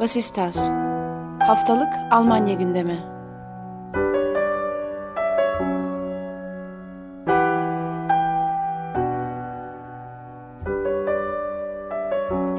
Vasistas Haftalık Almanya gündemi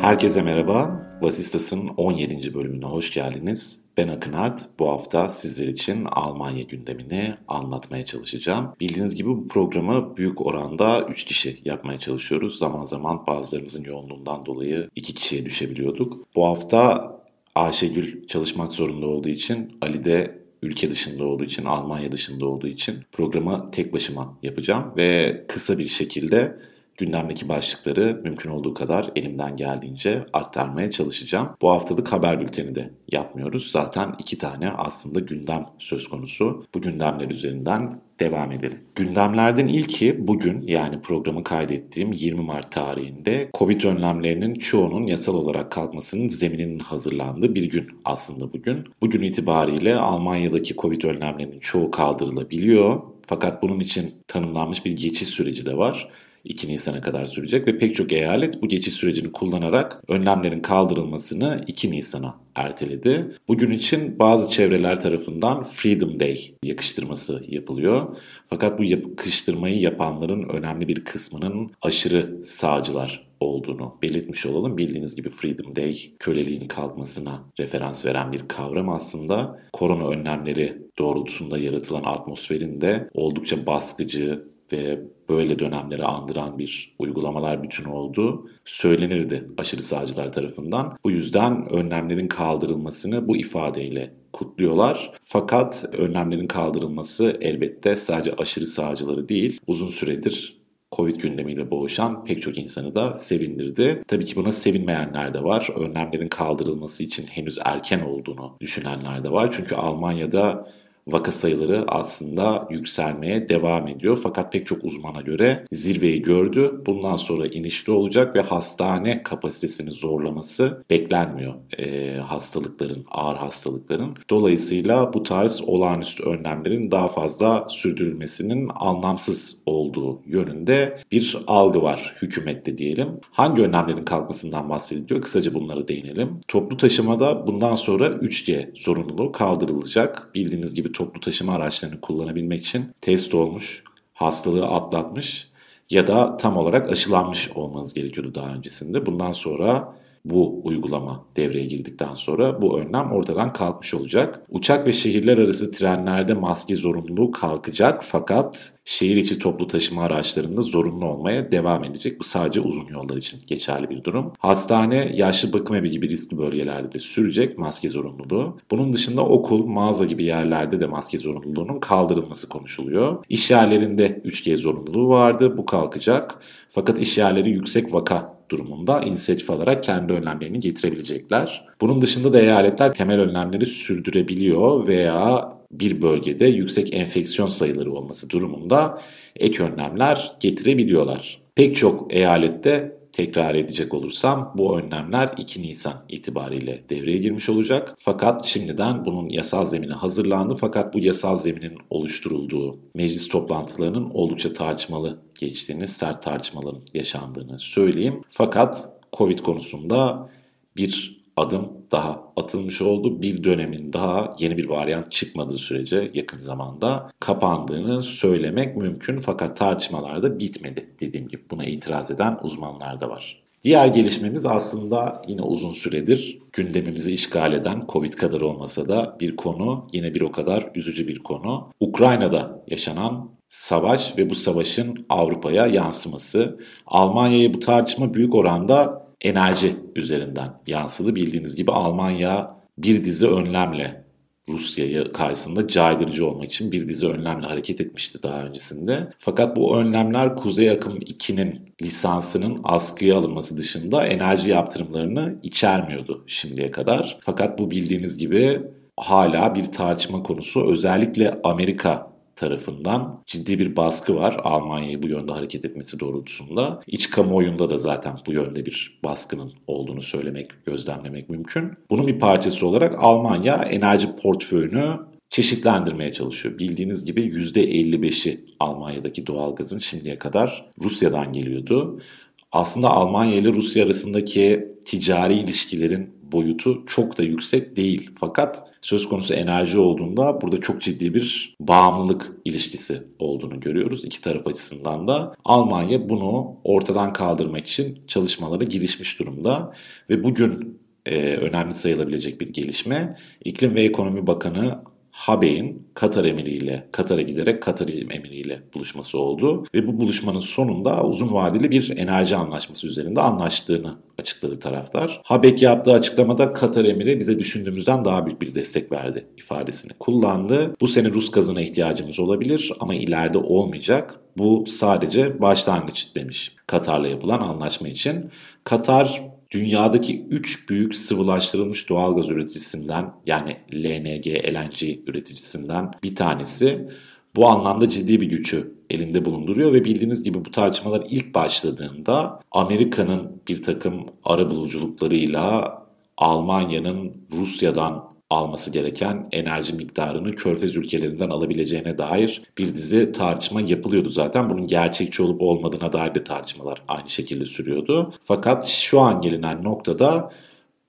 Herkese merhaba. Vasistas'ın 17. bölümüne hoş geldiniz. Ben Akın Art. Bu hafta sizler için Almanya gündemini anlatmaya çalışacağım. Bildiğiniz gibi bu programı büyük oranda 3 kişi yapmaya çalışıyoruz. Zaman zaman bazılarımızın yoğunluğundan dolayı 2 kişiye düşebiliyorduk. Bu hafta Ayşegül çalışmak zorunda olduğu için Ali de ülke dışında olduğu için, Almanya dışında olduğu için programı tek başıma yapacağım ve kısa bir şekilde gündemdeki başlıkları mümkün olduğu kadar elimden geldiğince aktarmaya çalışacağım. Bu haftalık haber bülteni de yapmıyoruz. Zaten iki tane aslında gündem söz konusu. Bu gündemler üzerinden devam edelim. Gündemlerden ilki bugün yani programı kaydettiğim 20 Mart tarihinde Covid önlemlerinin çoğunun yasal olarak kalkmasının zemininin hazırlandığı bir gün aslında bugün. Bugün itibariyle Almanya'daki Covid önlemlerinin çoğu kaldırılabiliyor. Fakat bunun için tanımlanmış bir geçiş süreci de var. 2 Nisan'a kadar sürecek ve pek çok eyalet bu geçiş sürecini kullanarak önlemlerin kaldırılmasını 2 Nisan'a erteledi. Bugün için bazı çevreler tarafından Freedom Day yakıştırması yapılıyor. Fakat bu yakıştırmayı yapanların önemli bir kısmının aşırı sağcılar olduğunu belirtmiş olalım. Bildiğiniz gibi Freedom Day köleliğin kalkmasına referans veren bir kavram aslında. Korona önlemleri doğrultusunda yaratılan atmosferin de oldukça baskıcı, ve böyle dönemleri andıran bir uygulamalar bütünü olduğu söylenirdi aşırı sağcılar tarafından. Bu yüzden önlemlerin kaldırılmasını bu ifadeyle kutluyorlar. Fakat önlemlerin kaldırılması elbette sadece aşırı sağcıları değil, uzun süredir Covid gündemiyle boğuşan pek çok insanı da sevindirdi. Tabii ki buna sevinmeyenler de var. Önlemlerin kaldırılması için henüz erken olduğunu düşünenler de var. Çünkü Almanya'da vaka sayıları aslında yükselmeye devam ediyor. Fakat pek çok uzmana göre zirveyi gördü. Bundan sonra inişli olacak ve hastane kapasitesini zorlaması beklenmiyor e, hastalıkların, ağır hastalıkların. Dolayısıyla bu tarz olağanüstü önlemlerin daha fazla sürdürülmesinin anlamsız olduğu yönünde bir algı var hükümette diyelim. Hangi önlemlerin kalkmasından bahsediliyor? Kısaca bunlara değinelim. Toplu taşımada bundan sonra 3G zorunluluğu kaldırılacak. Bildiğiniz gibi toplu taşıma araçlarını kullanabilmek için test olmuş, hastalığı atlatmış ya da tam olarak aşılanmış olmanız gerekiyordu daha öncesinde. Bundan sonra bu uygulama devreye girdikten sonra bu önlem ortadan kalkmış olacak. Uçak ve şehirler arası trenlerde maske zorunluluğu kalkacak fakat şehir içi toplu taşıma araçlarında zorunlu olmaya devam edecek. Bu sadece uzun yollar için geçerli bir durum. Hastane, yaşlı bakım evi gibi riskli bölgelerde de sürecek maske zorunluluğu. Bunun dışında okul, mağaza gibi yerlerde de maske zorunluluğunun kaldırılması konuşuluyor. İş yerlerinde 3G zorunluluğu vardı. Bu kalkacak. Fakat iş yerleri yüksek vaka durumunda inisiyatif alarak kendi önlemlerini getirebilecekler. Bunun dışında da eyaletler temel önlemleri sürdürebiliyor veya bir bölgede yüksek enfeksiyon sayıları olması durumunda ek önlemler getirebiliyorlar. Pek çok eyalette tekrar edecek olursam bu önlemler 2 Nisan itibariyle devreye girmiş olacak. Fakat şimdiden bunun yasal zemini hazırlandı. Fakat bu yasal zeminin oluşturulduğu meclis toplantılarının oldukça tartışmalı geçtiğini, sert tartışmaların yaşandığını söyleyeyim. Fakat Covid konusunda bir adım daha atılmış oldu. Bir dönemin daha yeni bir varyant çıkmadığı sürece yakın zamanda kapandığını söylemek mümkün. Fakat tartışmalar da bitmedi dediğim gibi. Buna itiraz eden uzmanlar da var. Diğer gelişmemiz aslında yine uzun süredir gündemimizi işgal eden Covid kadar olmasa da bir konu, yine bir o kadar üzücü bir konu. Ukrayna'da yaşanan savaş ve bu savaşın Avrupa'ya yansıması. Almanya'ya bu tartışma büyük oranda enerji üzerinden yansıdı. Bildiğiniz gibi Almanya bir dizi önlemle Rusya'yı karşısında caydırıcı olmak için bir dizi önlemle hareket etmişti daha öncesinde. Fakat bu önlemler Kuzey Akım 2'nin lisansının askıya alınması dışında enerji yaptırımlarını içermiyordu şimdiye kadar. Fakat bu bildiğiniz gibi hala bir tartışma konusu. Özellikle Amerika tarafından ciddi bir baskı var Almanya'yı bu yönde hareket etmesi doğrultusunda. İç kamuoyunda da zaten bu yönde bir baskının olduğunu söylemek, gözlemlemek mümkün. Bunun bir parçası olarak Almanya enerji portföyünü çeşitlendirmeye çalışıyor. Bildiğiniz gibi %55'i Almanya'daki doğalgazın şimdiye kadar Rusya'dan geliyordu. Aslında Almanya ile Rusya arasındaki ticari ilişkilerin boyutu çok da yüksek değil. Fakat söz konusu enerji olduğunda burada çok ciddi bir bağımlılık ilişkisi olduğunu görüyoruz iki taraf açısından da. Almanya bunu ortadan kaldırmak için çalışmalara girişmiş durumda ve bugün e, önemli sayılabilecek bir gelişme. İklim ve Ekonomi Bakanı Habe'in Katar emiriyle, Katar'a giderek Katar emiriyle buluşması oldu. Ve bu buluşmanın sonunda uzun vadeli bir enerji anlaşması üzerinde anlaştığını açıkladı taraftar. Habek yaptığı açıklamada Katar emiri bize düşündüğümüzden daha büyük bir destek verdi ifadesini kullandı. Bu sene Rus gazına ihtiyacımız olabilir ama ileride olmayacak. Bu sadece başlangıç demiş Katar'la yapılan anlaşma için. Katar dünyadaki 3 büyük sıvılaştırılmış doğalgaz üreticisinden yani LNG, LNG üreticisinden bir tanesi. Bu anlamda ciddi bir gücü elinde bulunduruyor ve bildiğiniz gibi bu tartışmalar ilk başladığında Amerika'nın bir takım ara buluculuklarıyla Almanya'nın Rusya'dan alması gereken enerji miktarını körfez ülkelerinden alabileceğine dair bir dizi tartışma yapılıyordu zaten. Bunun gerçekçi olup olmadığına dair de tartışmalar aynı şekilde sürüyordu. Fakat şu an gelinen noktada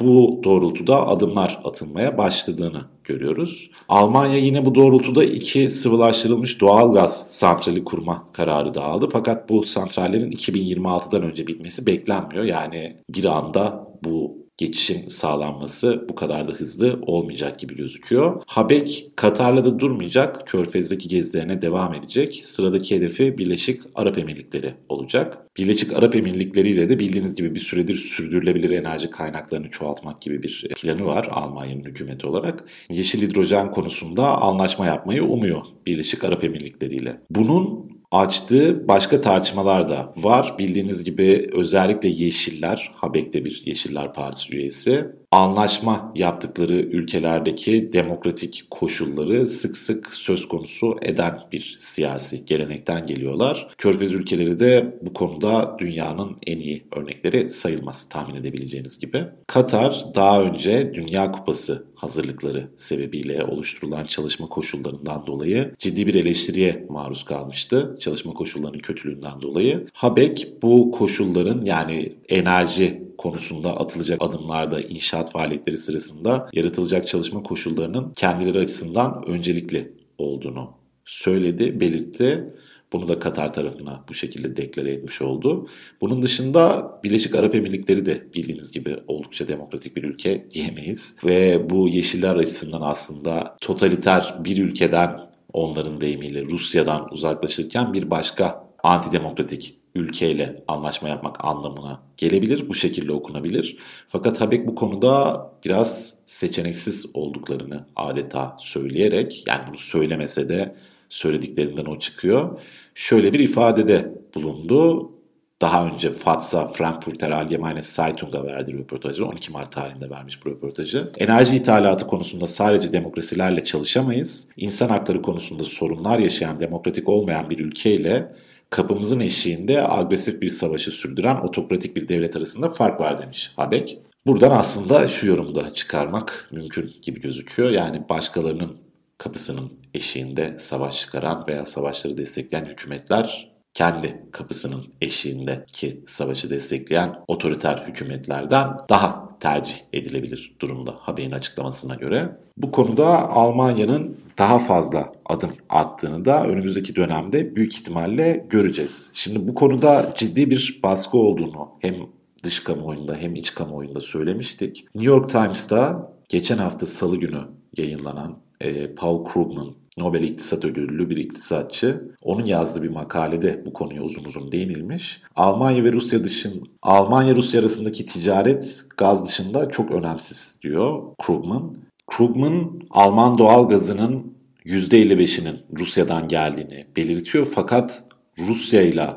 bu doğrultuda adımlar atılmaya başladığını görüyoruz. Almanya yine bu doğrultuda iki sıvılaştırılmış doğal gaz santrali kurma kararı da aldı. Fakat bu santrallerin 2026'dan önce bitmesi beklenmiyor. Yani bir anda bu geçişin sağlanması bu kadar da hızlı olmayacak gibi gözüküyor. Habek Katar'la da durmayacak. Körfez'deki gezilerine devam edecek. Sıradaki hedefi Birleşik Arap Emirlikleri olacak. Birleşik Arap Emirlikleri ile de bildiğiniz gibi bir süredir sürdürülebilir enerji kaynaklarını çoğaltmak gibi bir planı var Almanya'nın hükümeti olarak. Yeşil hidrojen konusunda anlaşma yapmayı umuyor Birleşik Arap Emirlikleri ile. Bunun açtığı başka tartışmalar da var. Bildiğiniz gibi özellikle Yeşiller, Habek'te bir Yeşiller Partisi üyesi, anlaşma yaptıkları ülkelerdeki demokratik koşulları sık sık söz konusu eden bir siyasi gelenekten geliyorlar. Körfez ülkeleri de bu konuda dünyanın en iyi örnekleri sayılmaz tahmin edebileceğiniz gibi. Katar daha önce Dünya Kupası hazırlıkları sebebiyle oluşturulan çalışma koşullarından dolayı ciddi bir eleştiriye maruz kalmıştı. Çalışma koşullarının kötülüğünden dolayı. Habek bu koşulların yani enerji konusunda atılacak adımlarda inşaat faaliyetleri sırasında yaratılacak çalışma koşullarının kendileri açısından öncelikli olduğunu söyledi, belirtti. Bunu da Katar tarafına bu şekilde deklare etmiş oldu. Bunun dışında Birleşik Arap Emirlikleri de bildiğiniz gibi oldukça demokratik bir ülke diyemeyiz. Ve bu yeşiller açısından aslında totaliter bir ülkeden onların deyimiyle Rusya'dan uzaklaşırken bir başka antidemokratik ülkeyle anlaşma yapmak anlamına gelebilir. Bu şekilde okunabilir. Fakat Habek bu konuda biraz seçeneksiz olduklarını adeta söyleyerek yani bunu söylemese de söylediklerinden o çıkıyor. Şöyle bir ifadede bulundu. Daha önce Fatsa Frankfurter Allgemeine Zeitung'a verdiği röportajı 12 Mart tarihinde vermiş bu röportajı. Enerji ithalatı konusunda sadece demokrasilerle çalışamayız. İnsan hakları konusunda sorunlar yaşayan demokratik olmayan bir ülkeyle kapımızın eşiğinde agresif bir savaşı sürdüren otokratik bir devlet arasında fark var demiş Habek. Buradan aslında şu yorumda çıkarmak mümkün gibi gözüküyor. Yani başkalarının kapısının eşiğinde savaş çıkaran veya savaşları destekleyen hükümetler kendi kapısının eşiğindeki savaşı destekleyen otoriter hükümetlerden daha tercih edilebilir durumda haberin açıklamasına göre. Bu konuda Almanya'nın daha fazla adım attığını da önümüzdeki dönemde büyük ihtimalle göreceğiz. Şimdi bu konuda ciddi bir baskı olduğunu hem dış kamuoyunda hem iç kamuoyunda söylemiştik. New York Times'ta geçen hafta salı günü yayınlanan e, Paul Krugman Nobel İktisat Ödüllü bir iktisatçı. Onun yazdığı bir makalede bu konuya uzun uzun değinilmiş. Almanya ve Rusya dışın Almanya Rusya arasındaki ticaret gaz dışında çok önemsiz diyor Krugman. Krugman Alman doğal gazının %55'inin Rusya'dan geldiğini belirtiyor fakat Rusya ile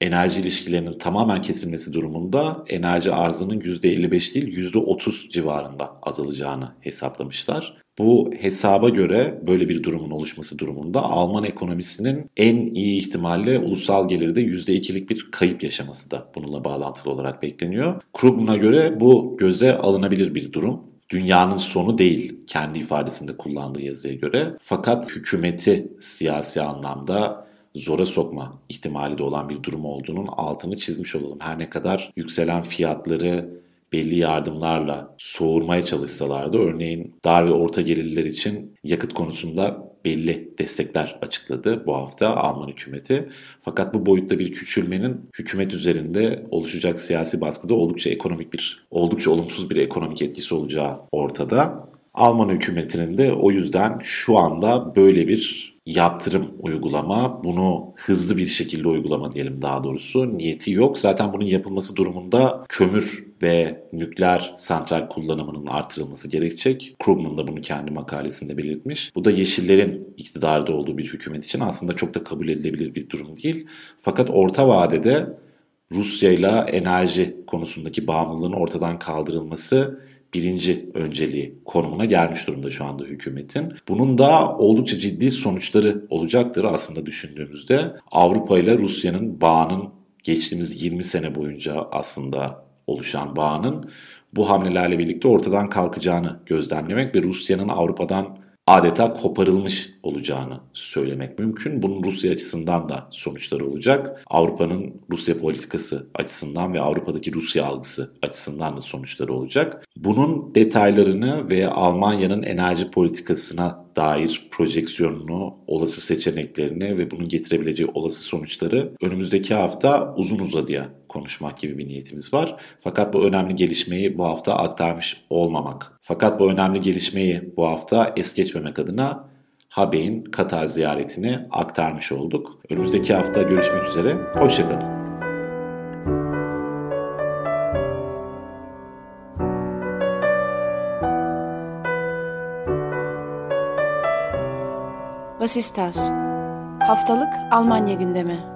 enerji ilişkilerinin tamamen kesilmesi durumunda enerji arzının %55 değil %30 civarında azalacağını hesaplamışlar. Bu hesaba göre böyle bir durumun oluşması durumunda Alman ekonomisinin en iyi ihtimalle ulusal gelirde %2'lik bir kayıp yaşaması da bununla bağlantılı olarak bekleniyor. Krugman'a göre bu göze alınabilir bir durum dünyanın sonu değil kendi ifadesinde kullandığı yazıya göre. Fakat hükümeti siyasi anlamda zora sokma ihtimali de olan bir durum olduğunun altını çizmiş olalım. Her ne kadar yükselen fiyatları belli yardımlarla soğurmaya çalışsalardı örneğin dar ve orta gelirliler için yakıt konusunda belli destekler açıkladı bu hafta Alman hükümeti. Fakat bu boyutta bir küçülmenin hükümet üzerinde oluşacak siyasi baskıda oldukça ekonomik bir, oldukça olumsuz bir ekonomik etkisi olacağı ortada. Alman hükümetinin de o yüzden şu anda böyle bir yaptırım uygulama, bunu hızlı bir şekilde uygulama diyelim daha doğrusu niyeti yok. Zaten bunun yapılması durumunda kömür ve nükleer santral kullanımının artırılması gerekecek. Krugman da bunu kendi makalesinde belirtmiş. Bu da Yeşillerin iktidarda olduğu bir hükümet için aslında çok da kabul edilebilir bir durum değil. Fakat orta vadede Rusya ile enerji konusundaki bağımlılığın ortadan kaldırılması birinci önceliği konumuna gelmiş durumda şu anda hükümetin. Bunun da oldukça ciddi sonuçları olacaktır aslında düşündüğümüzde. Avrupa ile Rusya'nın bağının geçtiğimiz 20 sene boyunca aslında oluşan bağının bu hamlelerle birlikte ortadan kalkacağını gözlemlemek ve Rusya'nın Avrupa'dan adeta koparılmış olacağını söylemek mümkün. Bunun Rusya açısından da sonuçları olacak. Avrupa'nın Rusya politikası açısından ve Avrupa'daki Rusya algısı açısından da sonuçları olacak. Bunun detaylarını ve Almanya'nın enerji politikasına dair projeksiyonunu, olası seçeneklerini ve bunun getirebileceği olası sonuçları önümüzdeki hafta uzun uzadıya konuşmak gibi bir niyetimiz var. Fakat bu önemli gelişmeyi bu hafta aktarmış olmamak. Fakat bu önemli gelişmeyi bu hafta es geçmemek adına Habey'in Katar ziyaretini aktarmış olduk. Önümüzdeki hafta görüşmek üzere. Hoşçakalın. Vasistas Haftalık Almanya gündemi